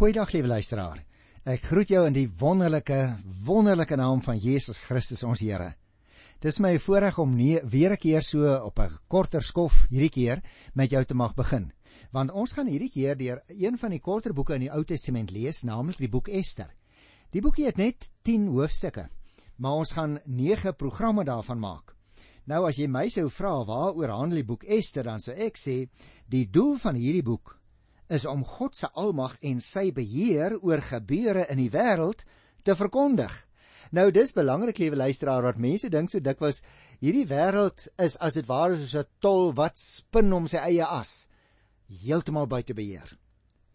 Goeiedag liewe luisteraar. Ek groet jou in die wonderlike, wonderlike naam van Jesus Christus ons Here. Dis my voorreg om nie weer 'n keer so op 'n korter skof hierdie keer met jou te mag begin. Want ons gaan hierdie keer deur een van die korter boeke in die Ou Testament lees, naamlik die boek Ester. Die boekie het net 10 hoofstukke, maar ons gaan 9 programme daarvan maak. Nou as jy my sou vra waaroor handel die boek Ester, dan sou ek sê die doel van hierdie boek is om God se almag en sy beheer oor gebeure in die wêreld te verkondig. Nou dis belangrik liewe luisteraar wat mense dink so dikwels hierdie wêreld is as dit ware soos 'n tol wat spin om sy eie as heeltemal buite beheer.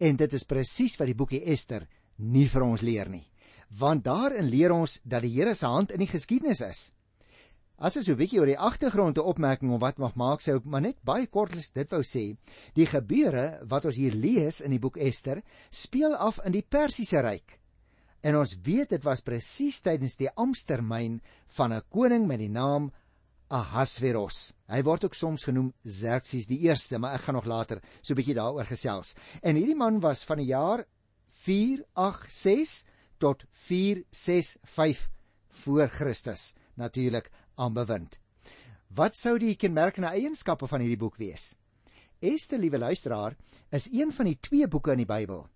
En dit is presies wat die boekie Ester nie vir ons leer nie. Want daarin leer ons dat die Here se hand in die geskiedenis is. As ons so 'n bietjie oor die agtergrond 'n opmerking of wat mag maak, sou ek maar net baie kortliks dit wou sê. Die gebeure wat ons hier lees in die boek Ester, speel af in die Persiese ryk. En ons weet dit was presies tydens die amptstermyn van 'n koning met die naam Ahasveros. Hy word ook soms genoem Xerxes die 1ste, maar ek gaan nog later so 'n bietjie daaroor gesels. En hierdie man was van die jaar 486 tot 465 voor Christus natuurlik aanbewind. Wat sou die kenmerkende eienskappe van hierdie boek wees? Ester, liewe luisteraar, is een van die twee boeke in die Bybel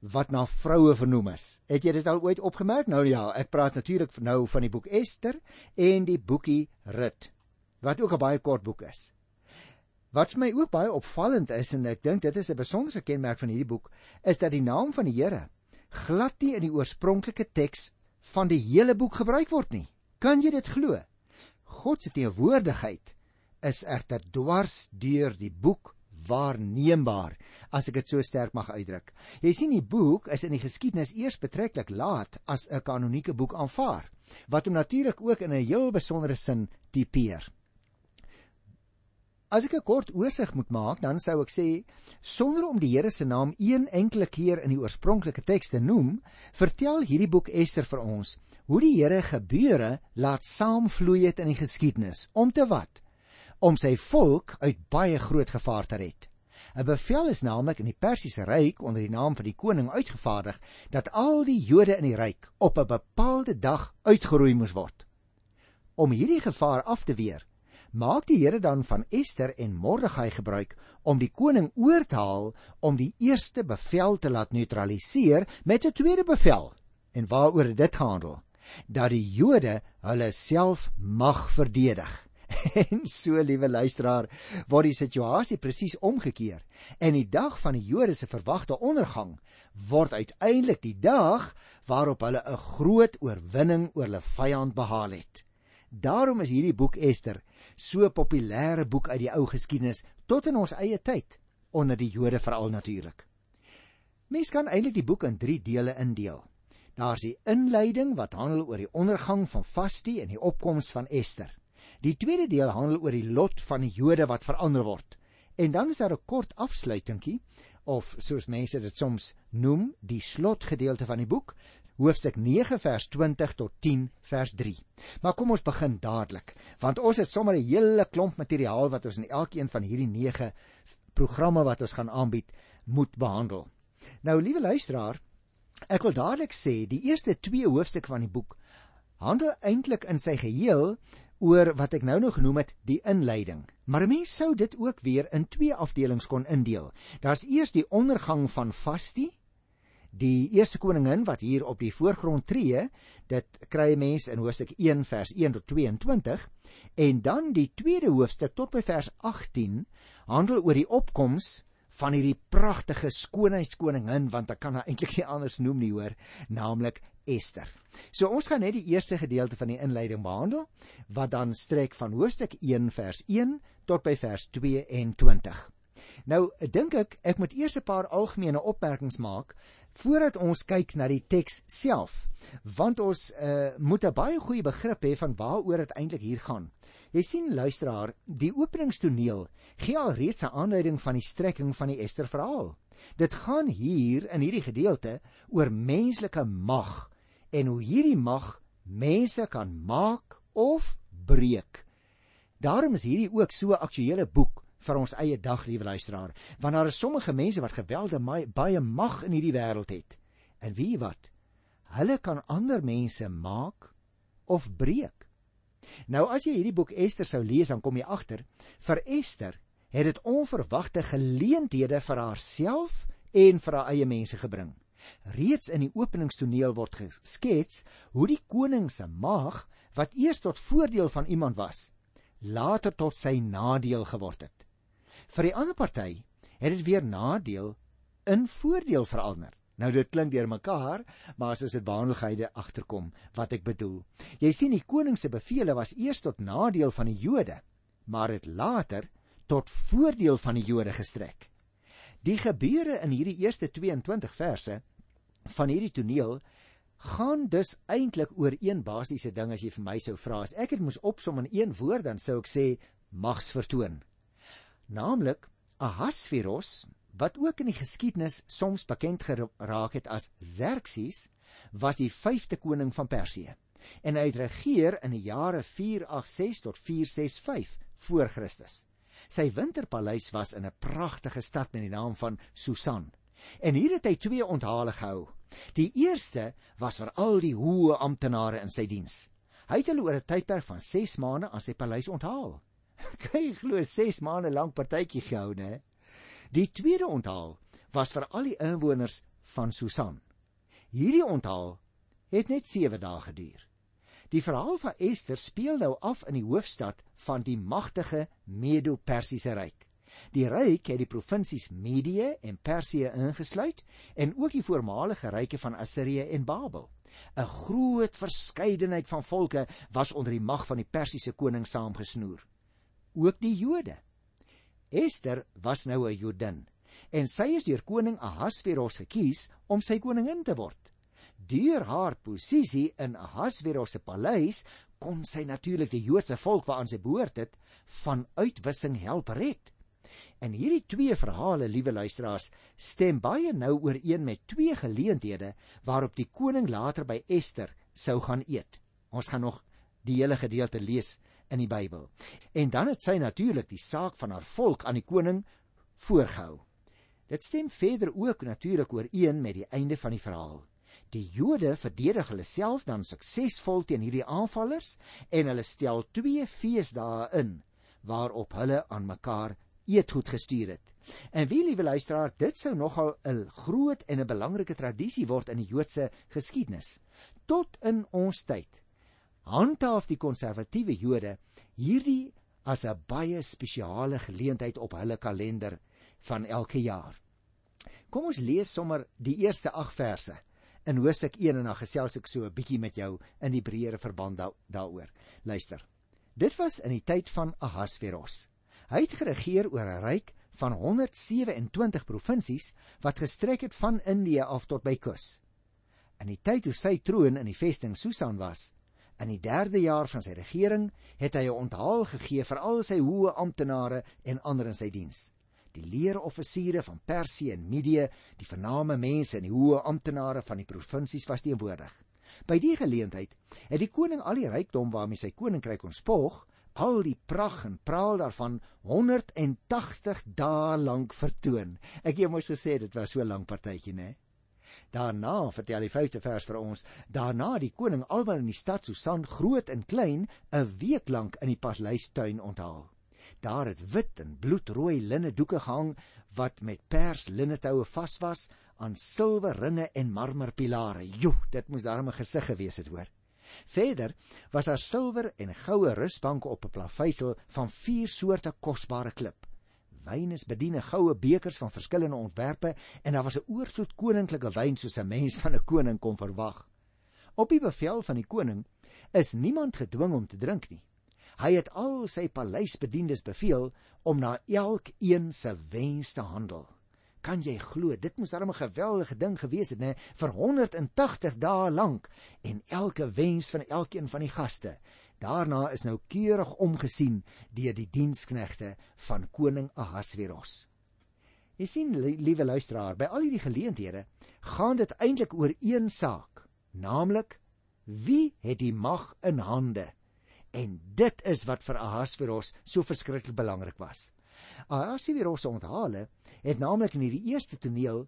wat na vroue vernoem is. Het jy dit al ooit opgemerk? Nou ja, ek praat natuurlik nou van die boek Ester en die boekie Rut, wat ook 'n baie kort boek is. Wat vir my ook baie opvallend is en ek dink dit is 'n besonderse kenmerk van hierdie boek, is dat die naam van die Here glad nie in die oorspronklike teks van die hele boek gebruik word nie. Kan jy dit glo? God se teenwoordigheid is egter dwars deur die boek waarneembaar as ek dit so sterk mag uitdruk. Jy sien die boek is in die geskiedenis eers betreklik laat as 'n kanonieke boek aanvaar wat hom natuurlik ook in 'n heel besondere sin tipeer. As ek 'n kort oorsig moet maak, dan sou ek sê sonder om die Here se naam een enkele keer in die oorspronklike teks te noem, vertel hierdie boek Ester vir ons hoe die Here gebeure laat saamvloei het in die geskiedenis om te wat om sy volk uit baie groot gevaar te red. 'n Bevel is naamlik in die Persiese ryk onder die naam van die koning uitgevaardig dat al die Jode in die ryk op 'n bepaalde dag uitgeroei moes word. Om hierdie gevaar af te weer, maak die Here dan van Ester en Mordegai gebruik om die koning oor te haal om die eerste bevel te laat neutraliseer met 'n tweede bevel. En waaroor het dit gehandel? dat die Jode hulle self mag verdedig. En so liewe luisteraar, word die situasie presies omgekeer en die dag van die Jode se verwagte ondergang word uiteindelik die dag waarop hulle 'n groot oorwinning oor hulle vyand behaal het. Daarom is hierdie boek Ester so 'n populêre boek uit die ou geskiedenis tot in ons eie tyd onder die Jode veral natuurlik. Mens kan eintlik die boek in 3 dele indeel. Daar's die inleiding wat handel oor die ondergang van Vasti en die opkoms van Ester. Die tweede deel handel oor die lot van die Jode wat verander word. En dan is daar 'n kort afsluitingkie of soos mense dit soms noem, die slotgedeelte van die boek, hoofstuk 9 vers 20 tot 10 vers 3. Maar kom ons begin dadelik, want ons het sommer 'n hele klomp materiaal wat ons in elkeen van hierdie 9 programme wat ons gaan aanbied moet behandel. Nou liewe luisteraar, Ek wil dadelik sê die eerste 2 hoofstukke van die boek handel eintlik in sy geheel oor wat ek nou nog genoem het die inleiding. Maar 'n mens sou dit ook weer in twee afdelings kon indeel. Daar's eers die ondergang van Vasti, die eerste koningin wat hier op die voorgrond tree. Dit kry mense in hoofstuk 1 vers 1 tot 22 en dan die tweede hoofstuk tot by vers 18 handel oor die opkoms van hierdie pragtige skoonheidskoningin want ek kan haar eintlik nie anders noem nie hoor naamlik Ester. So ons gaan net die eerste gedeelte van die inleiding behandel wat dan strek van hoofstuk 1 vers 1 tot by vers 22. Nou dink ek ek moet eers 'n paar algemene opmerkings maak voordat ons kyk na die teks self want ons uh, moet 'n baie goeie begrip hê van waaroor dit eintlik hier gaan. Jy sien luisteraar, die openingstoneel gee al reeds 'n aanleiding van die strekking van die Ester verhaal. Dit gaan hier in hierdie gedeelte oor menslike mag en hoe hierdie mag mense kan maak of breek. Daarom is hierdie ook so 'n aktuële boek vir ons eie dag, liewe luisteraar, want daar is sommige mense wat gewelde baie mag in hierdie wêreld het. En wie wat? Hulle kan ander mense maak of breek. Nou as jy hierdie boek Ester sou lees, dan kom jy agter vir Ester het dit onverwagte geleenthede vir haarself en vir haar eie mense gebring. Reeds in die openingstoneel word geskets hoe die koning se maag wat eers tot voordeel van iemand was, later tot sy nadeel geword het. Vir die ander party het dit weer nadeel in voordeel verander. Nou dit klink deurmekaar, maar as dit waanligheide agterkom wat ek bedoel. Jy sien die koning se bevele was eers tot nadeel van die Jode, maar het later tot voordeel van die Jode gestrek. Die gebeure in hierdie eerste 22 verse van hierdie toneel gaan dus eintlik oor een basiese ding as jy vir my sou vra. As ek dit moes opsom in een woord dan sou ek sê mags vertoon. Naamlik Ahasveros wat ook in die geskiedenis soms bekend geraak het as Xerxes, was die 5de koning van Persië. En hy het regeer in die jare 486 tot 465 voor Christus. Sy winterpaleis was in 'n pragtige stad met die naam van Susan. En hier het hy twee onthale gehou. Die eerste was vir al die hoë amptenare in sy diens. Hy het hulle oor 'n tydperk van 6 maande aan sy paleis onthaal. Kyk, glo 6 maande lank partytjie gehou, né? Die tweede onthaal was vir al die inwoners van Susan. Hierdie onthaal het net 7 dae geduur. Die verhaal van Ester speel nou af in die hoofstad van die magtige Medo-Persiese ryk. Die ryk het die provinsies Medië en Persië ingesluit en ook die voormalige ryke van Assirië en Babel. 'n Groot verskeidenheid van volke was onder die mag van die Persiese koning saamgesnoer. Ook die Jode Ester was nou 'n Jodin en sy is deur koning Ahasveros gekies om sy koningin te word. Deur haar posisie in Ahasveros se paleis kon sy natuurlik die Joodse volk waaraan sy behoort het van uitwissing help red. En hierdie twee verhale, liewe luisteraars, stem baie nou ooreen met twee geleenthede waarop die koning later by Ester sou gaan eet. Ons gaan nog die hele gedeelte lees in die Bybel. En dan het sy natuurlik die saak van haar volk aan die koning voorgehou. Dit stem verder ook natuurlik ooreen met die einde van die verhaal. Die Jode verdedig hulle self dan suksesvol teen hierdie aanvallers en hulle stel twee feesdae in waarop hulle aan mekaar eetgoed gestuur het. En wie liewe luisteraar, dit sou nogal 'n groot en 'n belangrike tradisie word in die Joodse geskiedenis tot in ons tyd handhaaf die konservatiewe Jode hierdie as 'n baie spesiale geleentheid op hulle kalender van elke jaar. Kom ons lees sommer die eerste 8 verse in Hosea 1 en dan gesels ek so 'n bietjie met jou in die breëre verband da daaroor. Luister. Dit was in die tyd van Ahasveros. Hy het geregeer oor 'n ryk van 127 provinsies wat gestrek het van Indië af tot by Kus. In die tyd toe sy troon in die vesting Susan was, In die 3de jaar van sy regering het hy 'n onthaal gegee vir al sy hoë amptenare en ander in sy diens. Die leeroffisiere van Persië en Medië, die vername mense en die hoë amptenare van die provinsies was teenwoordig. By die geleentheid het die koning al die rykdom waarmee sy koninkryk ontspog, al die pragt en praal daarvan 180 dae lank vertoon. Ek het mos gesê dit was so 'n lang partytjie, né? Daarna vertel die 5de vers vir ons, daarna die koning almal in die stad Susan groot en klein 'n week lank in die paleistuin onthaal. Daar het wit en bloedrooi linne doeke gehang wat met pers linnetoue vas was aan silwer ringe en marmerpilare. Jo, dit moes 'n gesig gewees het, hoor. Verder was daar silwer en goue rusbanke op 'n plaveisel van vier soorte kosbare klip wyn is bediene goue bekers van verskillende ontwerpe en daar was 'n oorvloed koninklike wyn soos 'n mens van 'n koning kon verwag. Op die bevel van die koning is niemand gedwing om te drink nie. Hy het al sy paleisbediendes beveel om na elkeen se wens te handel. Kan jy glo, dit moes darem 'n geweldige ding gewees het, nê, vir 180 dae lank en elke wens van elkeen van die gaste Daarna is nou keurig omgesien deur die diensknegte van koning Ahasveros. Jy sien liewe luisteraar, by al hierdie geleenthede gaan dit eintlik oor een saak, naamlik wie het die mag in hande? En dit is wat vir Ahasveros so verskriklik belangrik was. Ahasveros se onthale het naamlik in hierdie eerste toneel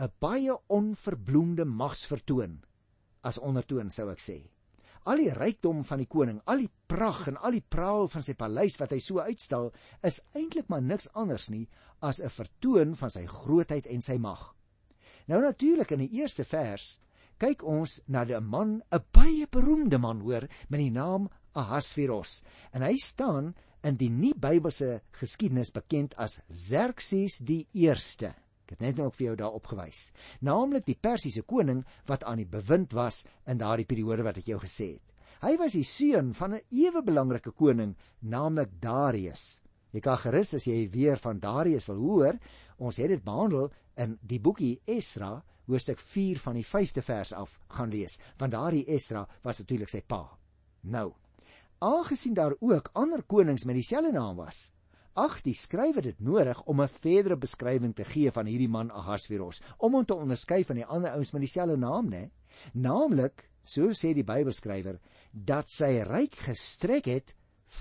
'n baie onverbloemde magsvertoon as ondertoon sou ek sê. Al die rykdom van die koning, al die pragt en al die praal van sy paleis wat hy so uitstal, is eintlik maar niks anders nie as 'n vertoon van sy grootheid en sy mag. Nou natuurlik in die eerste vers kyk ons na 'n man, 'n baie beroemde man hoor met die naam Ahasveros en hy staan in die nie Bybelse geskiedenis bekend as Xerxes die 1ste. Ek het net nou ook vir jou daar opgewys. Naamlik die Persiese koning wat aan die bewind was in daardie periode wat ek jou gesê het. Hy was die seun van 'n ewe belangrike koning, naamlik Darius. Jy kan gerus as jy weer van Darius wil hoor, ons het dit behandel in die boekie Esra, hoofstuk 4 van die 5de vers af gaan lees, want daardie Esra was natuurlik sy pa. Nou, aangesien daar ook ander konings met dieselfde naam was, ag die skrywer dit nodig om 'n verdere beskrywing te gee van hierdie man Ahasveros, om hom te onderskei van die ander ouens met dieselfde naam, né? Naamlik, so sê die Bybelskrywer, dat sy ryk gestrek het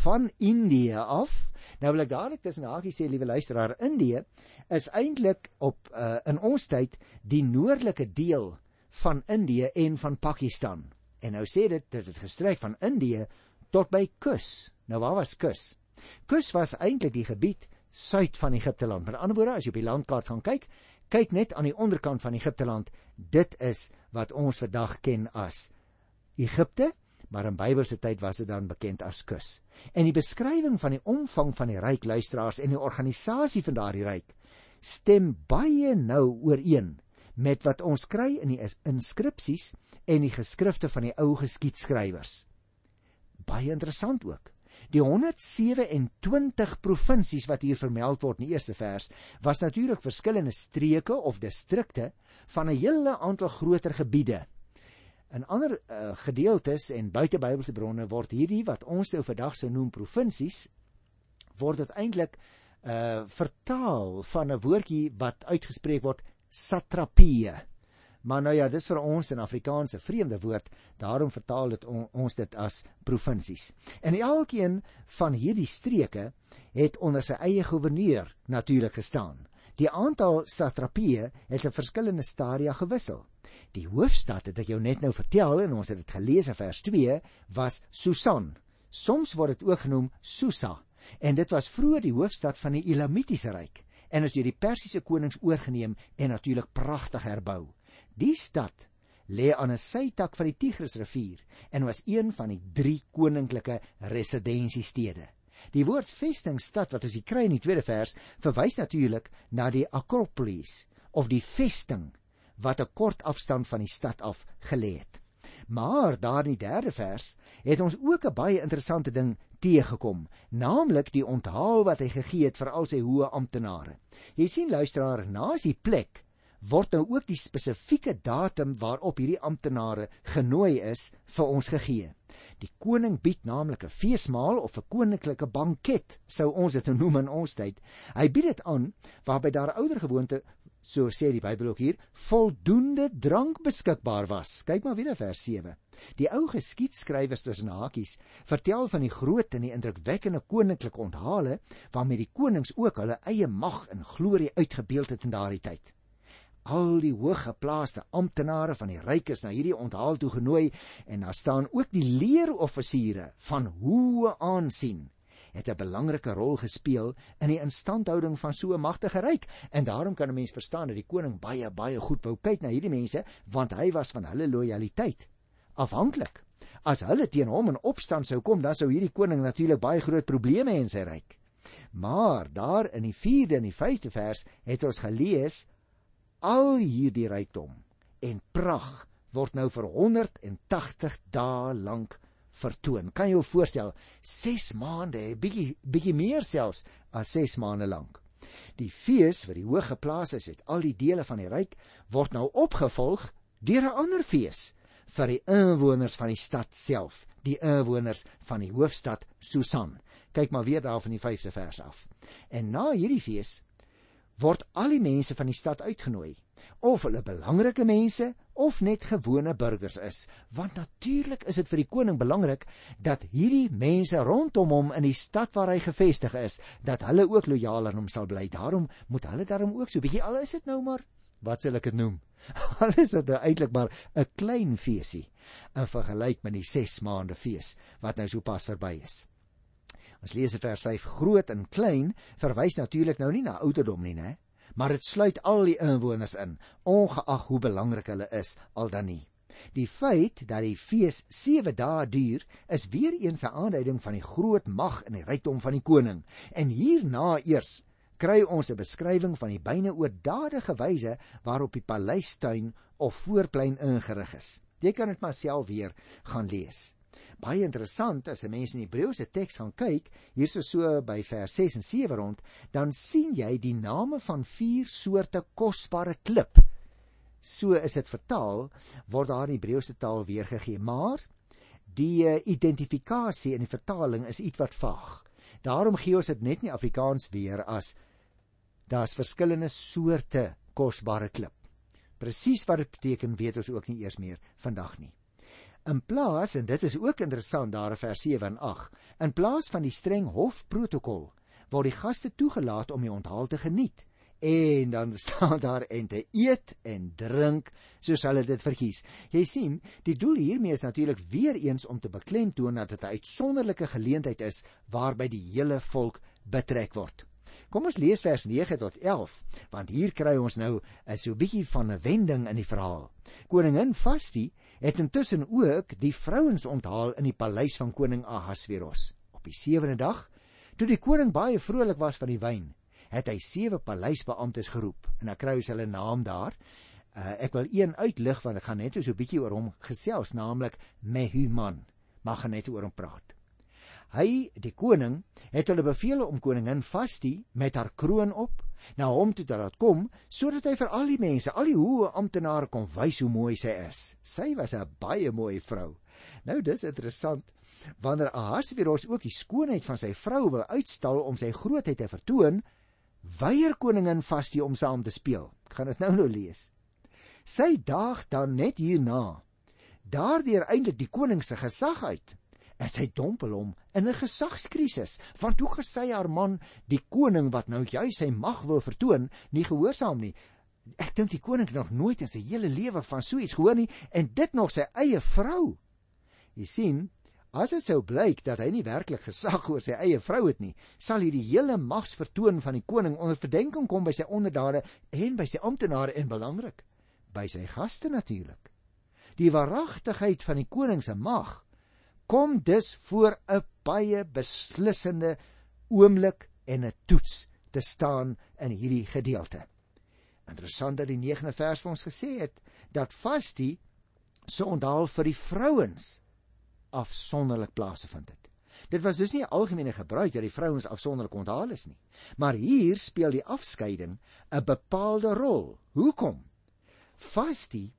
van Indië af. Nou wil ek dadelik tussen hakies sê, liewe luisteraar, Indië is eintlik op uh, in ons tyd die noordelike deel van Indië en van Pakistan. En nou sê dit dit het gestrek van Indië tot by Kus. Nou waar was Kus? Kus was eintlik die gebied suid van Egipte land. Met ander woorde, as jy op die landkaart gaan kyk, kyk net aan die onderkant van Egipte land. Dit is wat ons vandag ken as Egipte, maar in Bybelse tyd was dit dan bekend as Kus. En die beskrywing van die omvang van die ryk luisteraars en die organisasie van daardie ryk stem baie nou ooreen met wat ons kry in die inskripsies en die geskrifte van die ou geskiedskrywers baie interessant ook. Die 127 provinsies wat hier vermeld word in die eerste vers, was natuurlik verskillende streke of distrikte van 'n hele aantal groter gebiede. In ander uh, gedeeltes en buite Bybelse bronne word hierdie wat ons nou vandag sou noem provinsies word dit eintlik uh vertaal van 'n woordjie wat uitgespreek word satrapie. Maar nou ja, dis vir ons in Afrikaanse vreemde woord, daarom vertaal dit on, ons dit as provinsies. En elkeen van hierdie streke het onder sy eie goewerneur natuurlik gestaan. Die aantal satrapieë het in verskillende stadia gewissel. Die hoofstad het ek jou net nou vertel en ons het dit gelees in vers 2 was Susan. Soms word dit ook genoem Susa en dit was vroeër die hoofstad van die Elamitiese ryk en is deur die Persiese konings oorgeneem en natuurlik pragtig herbou. Die stad lê aan 'n sytak van die Tigrisrivier en was een van die drie koninklike residensiestede. Die woord vestingstad wat ons hier kry in die tweede vers verwys natuurlik na die Akropolis of die vesting wat 'n kort afstand van die stad af gelê het. Maar daar in die derde vers het ons ook 'n baie interessante ding teëgekom, naamlik die onthaal wat hy gegee het vir al sy hoë amptenare. Jy sien luisteraar, na as die plek word nou ook die spesifieke datum waarop hierdie amptenare genooi is vir ons gegee. Die koning bied naamlik 'n feesmaal of 'n koninklike banket, sou ons dit nou noem in ons tyd. Hy bied dit aan waarby daar ouer gewoonte, so sê die Bybel ook hier, voldoende drank beskikbaar was. Kyk maar weer vers 7. Die ou geskiedskrywers tussen hakies vertel van die groot en die indrukwekkende koninklike onthale waarmee die konings ook hulle eie mag en glorie uitgebeeld het in daardie tyd al die hooggeplaaste amptenare van die ryk is na hierdie onthaal toe genooi en daar staan ook die leeroffisiere van hoë aansien het 'n belangrike rol gespeel in die instandhouding van so 'n magtige ryk. En daarom kan 'n mens verstaan dat die koning baie baie goed wou kyk na hierdie mense want hy was van hulle lojaliteit afhanklik as hulle teen hom in opstand sou kom dan sou hierdie koning natuurlik baie groot probleme hê in sy ryk. Maar daar in die 4de en die 5de vers het ons gelees al hierdie rykdom en prag word nou vir 180 dae lank vertoon. Kan jy jou voorstel, 6 maande, bietjie bietjie meer selfs as 6 maande lank. Die fees vir die hoëgeplaases het al die dele van die ryk word nou opgevolg deur 'n ander fees vir die inwoners van die stad self, die inwoners van die hoofstad Susan. Kyk maar weer daar van die 5de vers af. En na hierdie fees word al die mense van die stad uitgenooi of hulle belangrike mense of net gewone burgers is want natuurlik is dit vir die koning belangrik dat hierdie mense rondom hom in die stad waar hy gevestig is dat hulle ook lojaal aan hom sal bly daarom moet hulle daarom ook so bietjie al is dit nou maar wat sal ek dit noem? Al is dit nou eintlik maar 'n klein feesie in vergelyk met die 6 maande fees wat nou sopas verby is. Ons lees in vers 5: Groot en klein verwys natuurlik nou nie na ouderdom nie, né? Maar dit sluit al die inwoners in, ongeag hoe belangrik hulle is, al dan nie. Die feit dat die fees 7 dae duur, is weer eens 'n aanduiding van die groot mag en die rykdom van die koning. En hierna eers kry ons 'n beskrywing van die byne oordadige wyse waarop die paleistuin of voorplein ingerig is. Jy kan dit maar self weer gaan lees. Baie interessant as 'n mens in die Hebreëse teks gaan kyk, hierso so by vers 6 en 7 rond, dan sien jy die name van vier soorte kosbare klip. So is dit vertaal word daar in Hebreëse taal weergegee, maar die eh, identifikasie in die vertaling is ietwat vaag. Daarom gee ons dit net nie Afrikaans weer as daar's verskillende soorte kosbare klip. Presies wat dit beteken weet ons ook nie eers meer vandag nie. In plaas en dit is ook interessant daar in vers 7 en 8, in plaas van die streng hofprotokol word die gaste toegelaat om die onthaal te geniet en dan staan daar en te eet en drink soos hulle dit verkies. Jy sien, die doel hiermee is natuurlik weer eens om te beklemtoon dat dit 'n uitsonderlike geleentheid is waarby die hele volk betrek word. Kom ons lees vers 9 tot 11, want hier kry ons nou 'n so bietjie van 'n wending in die verhaal. Koningin Vasti het intussen ook die vrouens onthaal in die paleis van koning Ahasveros. Op die sewende dag, toe die koning baie vrolik was van die wyn, het hy sewe paleisbeamptes geroep en dan kry hulle naam daar. Uh, ek wil een uitlig want ek gaan net so 'n bietjie oor hom gesels, naamlik Mehuman. Mag net oor hom praat. Hy, die koning, het hulle beveel om koningin Vasti met haar kroon op na hom toe te laat kom sodat hy vir al die mense, al die hoë amptenare kon wys hoe mooi sy is. Sy was 'n baie mooi vrou. Nou dis interessant wanneer Ahasveros ook die skoonheid van sy vrou wil uitstal om sy grootheid te vertoon, weier koningin Vasti om saam te speel. Ek gaan dit nou nou lees. Sy daag dan net hierna daardeur eintlik die koning se gesag uit en sy dompel hom in 'n gesagskrisis want hoe gesê haar man die koning wat nou juis sy mag wil vertoon nie gehoorsaam nie. Ek dink die koning het nog nooit in sy hele lewe van so iets gehoor nie en dit nog sy eie vrou. Jy sien as dit sou blyk dat hy nie werklik gesag oor sy eie vrou het nie sal hierdie hele magsvertoon van die koning onder verdenking kom by sy onderdane en by sy amptenare en belangrik by sy gaste natuurlik die waaragtigheid van die koning se mag kom dus voor 'n baie beslissende oomblik en 'n toets te staan in hierdie gedeelte. Interessant dat die 9de vers vir ons gesê het dat Vasti so onthaal vir die vrouens afsonderlik plaasgevind het. Dit was dus nie algemene gebruik dat die vrouens afsonderlik onthaal is nie, maar hier speel die afskeiding 'n bepaalde rol. Hoekom? Vasti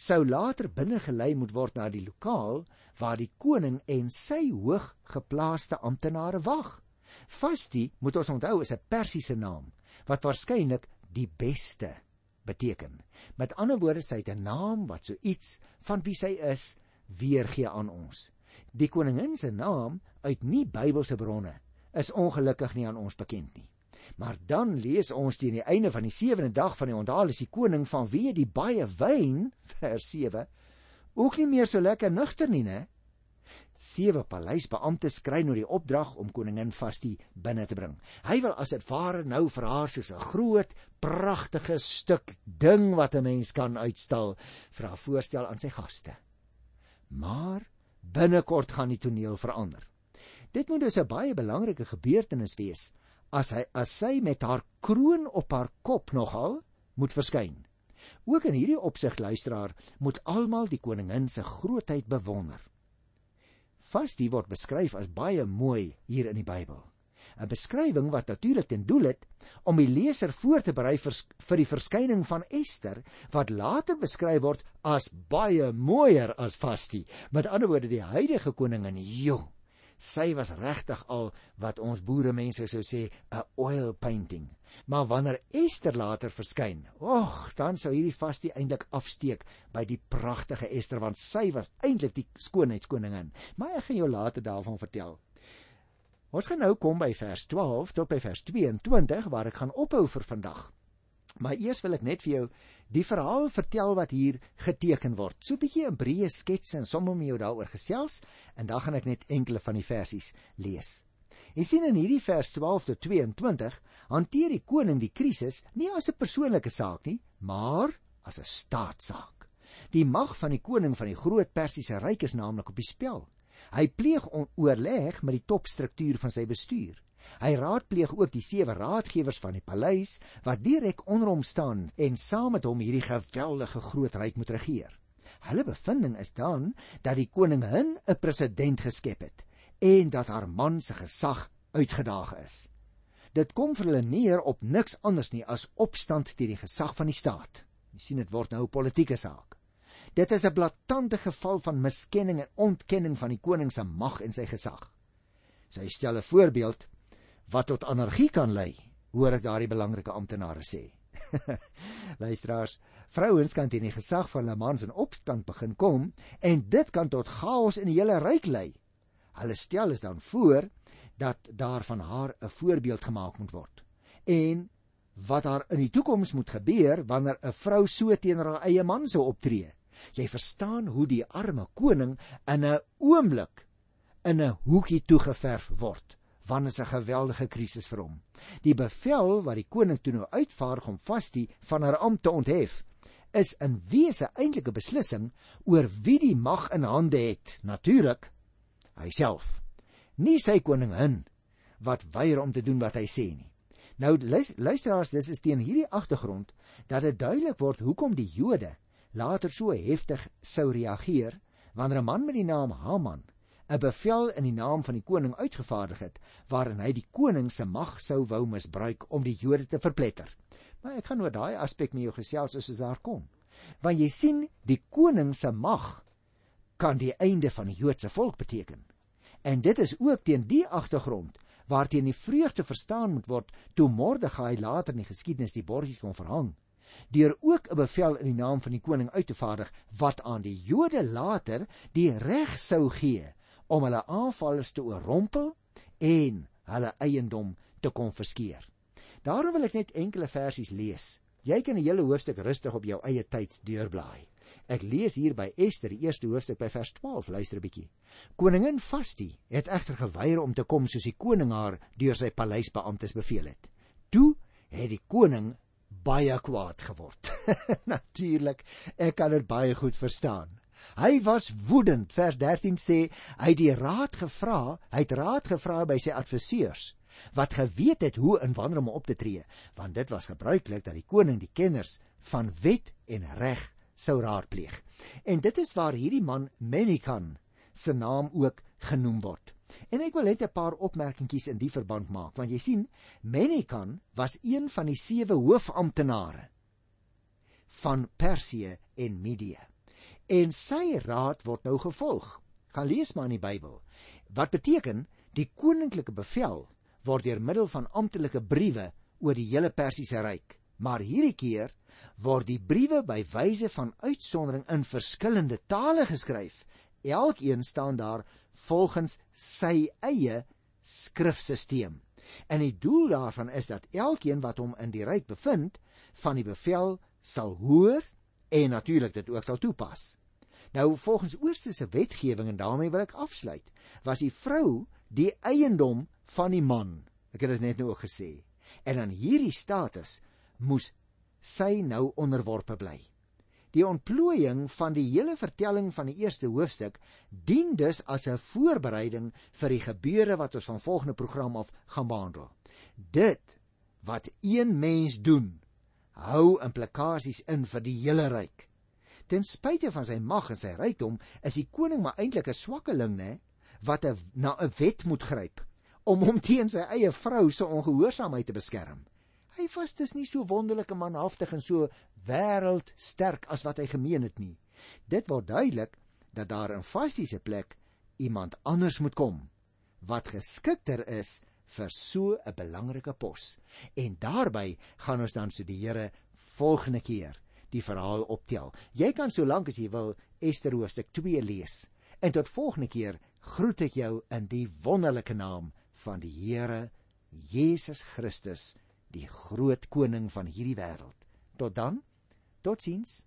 sou later binne gelei moet word na die lokaal waar die koning en sy hoog geplaaste amptenare wag. Vasti, moet ons onthou, is 'n Persiese naam wat waarskynlik die beste beteken. Met ander woorde, sy het 'n naam wat so iets van wie sy is weergee aan ons. Die koningin se naam uit nie Bybelse bronne is ongelukkig nie aan ons bekend nie. Maar dan lees ons teen die einde van die 7de dag van die onthaal is die koning van wie die baie wyn vers 7 ook nie meer so lekker nugter nie, né? Sewe paleisbeamptes kry nou die opdrag om koningin Vasti binne te bring. Hy wil as dit ware nou vir haar soos 'n groot, pragtige stuk ding wat 'n mens kan uitstal vir haar voorstel aan sy gaste. Maar binnekort gaan die toneel verander. Dit moet dus 'n baie belangrike gebeurtenis wees as hy as sy met haar kroon op haar kop nogal moet verskyn. Ook in hierdie opsig luisteraar moet almal die koningin se grootheid bewonder. Vasti word beskryf as baie mooi hier in die Bybel. 'n Beskrywing wat natuurlik ten doel het om die leser voor te berei vir, vir die verskyning van Ester wat later beskryf word as baie mooier as Vasti. Met ander woorde die huidige koningin, joh, sy was regtig al wat ons boere mense sou sê 'n oil painting. Maar wanneer Ester later verskyn, ag, dan sou hierdie vastie eintlik afsteek by die pragtige Ester want sy was eintlik die skoonheidskoningin. Maar ek gaan jou later daarvan vertel. Ons gaan nou kom by vers 12 tot by vers 22 waar ek gaan ophou vir vandag. Maar eers wil ek net vir jou die verhaal vertel wat hier geteken word. So 'n bietjie 'n breë skets en sommer met jou daaroor gesels en dan gaan ek net enkele van die versies lees. Jy sien in hierdie vers 12 tot 22 hanteer die koning die krisis nie as 'n persoonlike saak nie, maar as 'n staatssaak. Die mag van die koning van die groot Persiese ryk is naamlik op die spel. Hy pleeg oorleg met die topstruktuur van sy bestuur. Hy raadpleeg ook die sewe raadgewers van die paleis wat direk onder hom staan en saam met hom hierdie geweldige groot ryk moet regeer. Hulle bevinding is dan dat die koningin 'n president geskep het en dat haar man se gesag uitgedaag is. Dit kom vir hulle neer op niks anders nie as opstand teen die gesag van die staat. Jy sien dit word nou 'n politieke saak. Dit is 'n blaatante geval van miskenning en ontkenning van die koning se mag en sy gesag. Sy stel 'n voorbeeld wat tot anargie kan lei, hoor ek daardie belangrike amptenare sê. Luisteraars, vrouens kan teen die gesag van hulle mans in opstand begin kom en dit kan tot chaos in die hele ryk lei. Hulle stel is dan voor dat daar van haar 'n voorbeeld gemaak moet word. En wat daar in die toekoms moet gebeur wanneer 'n vrou so teenoor haar eie man sou optree. Jy verstaan hoe die arme koning in 'n oomblik in 'n hoekie toegeverf word wanneer 'n geweldige krisis vir hom. Die bevel wat die koning toe nou uitvaardig om Vasti van haar ampt te onthef, is in wese eintlik 'n beslissing oor wie die mag in hande het. Natuurlik hy self. Nie sy koningin wat weier om te doen wat hy sê nie. Nou luisteraars, dis is teen hierdie agtergrond dat dit duidelik word hoekom die Jode later so heftig sou reageer wanneer 'n man met die naam Haman 'n bevel in die naam van die koning uitgevaardig het waarin hy die koning se mag sou wou misbruik om die Jode te verpletter. Maar ek gaan oor daai aspek met jou gesels as ons daar kom. Want jy sien, die koning se mag kan die einde van die Joodse volk beteken. En dit is ook teen die agtergrond waarteen die vreugde verstaan moet word toe Mordegai later in die geskiedenis die borgie kon verhang deur ook 'n bevel in die naam van die koning uit te vaardig wat aan die Jode later die reg sou gee om hulle aanvallers te oorrompel en hulle eiendom te konfiskeer. Daarom wil ek net enkele versies lees. Jy kan die hele hoofstuk rustig op jou eie tyd deurblaai. Ek lees hier by Ester, die eerste hoofstuk by vers 12. Luister 'n bietjie. Koningin Vasti het egter geweier om te kom soos die koning haar deur sy paleisbeamptes beveel het. Toe het die koning baie kwaad geword. Natuurlik, ek kan dit baie goed verstaan. Hy was woedend. Vers 13 sê hy het die raad gevra, hy het raad gevra by sy adviseurs wat geweet het hoe en wanneer om op te tree, want dit was gebruiklik dat die koning die kenners van wet en reg sou raadpleeg. En dit is waar hierdie man Menikan se naam ook genoem word. En ek wil net 'n paar opmerkingies in die verband maak, want jy sien, Menikan was een van die sewe hoofamptenare van Persië en Medië en sy raad word nou gevolg. Gaan lees maar in die Bybel. Wat beteken die koninklike bevel word deur middel van amptelike briewe oor die hele Persiese ryk. Maar hierdie keer word die briewe by wyse van uitsondering in verskillende tale geskryf. Elkeen staan daar volgens sy eie skrifstelsel. En die doel daarvan is dat elkeen wat hom in die ryk bevind, van die bevel sal hoor en natuurlik dit ook sal toepas. Nou volgens oosterse wetgewing en daarmee wil ek afsluit, was die vrou die eiendom van die man. Ek het dit net nou ook gesê. En aan hierdie status moes sy nou onderworpe bly. Die ontplooiing van die hele vertelling van die eerste hoofstuk dien dus as 'n voorbereiding vir die gebeure wat ons van volgende program af gaan behandel. Dit wat een mens doen, hou implikasies in vir die hele ryk. Ten spyte van sy mag en sy rykdom, is die koning maar eintlik 'n swakkeling, né, wat 'n na 'n wet moet gryp om hom teen sy eie vrou se ongehoorsaamheid te beskerm. Hy was dus nie so wonderlike manhaftig en so wêreldsterk as wat hy gemeen het nie. Dit word duidelik dat daar in Vassie se plek iemand anders moet kom wat geskikter is vir so 'n belangrike pos. En daarbey gaan ons dan studeer volgende keer die verhaal optel. Jy kan so lank as jy wil Ester hoofstuk 2 lees. En tot volgende keer groet ek jou in die wonderlike naam van die Here Jesus Christus, die groot koning van hierdie wêreld. Tot dan. Totsiens.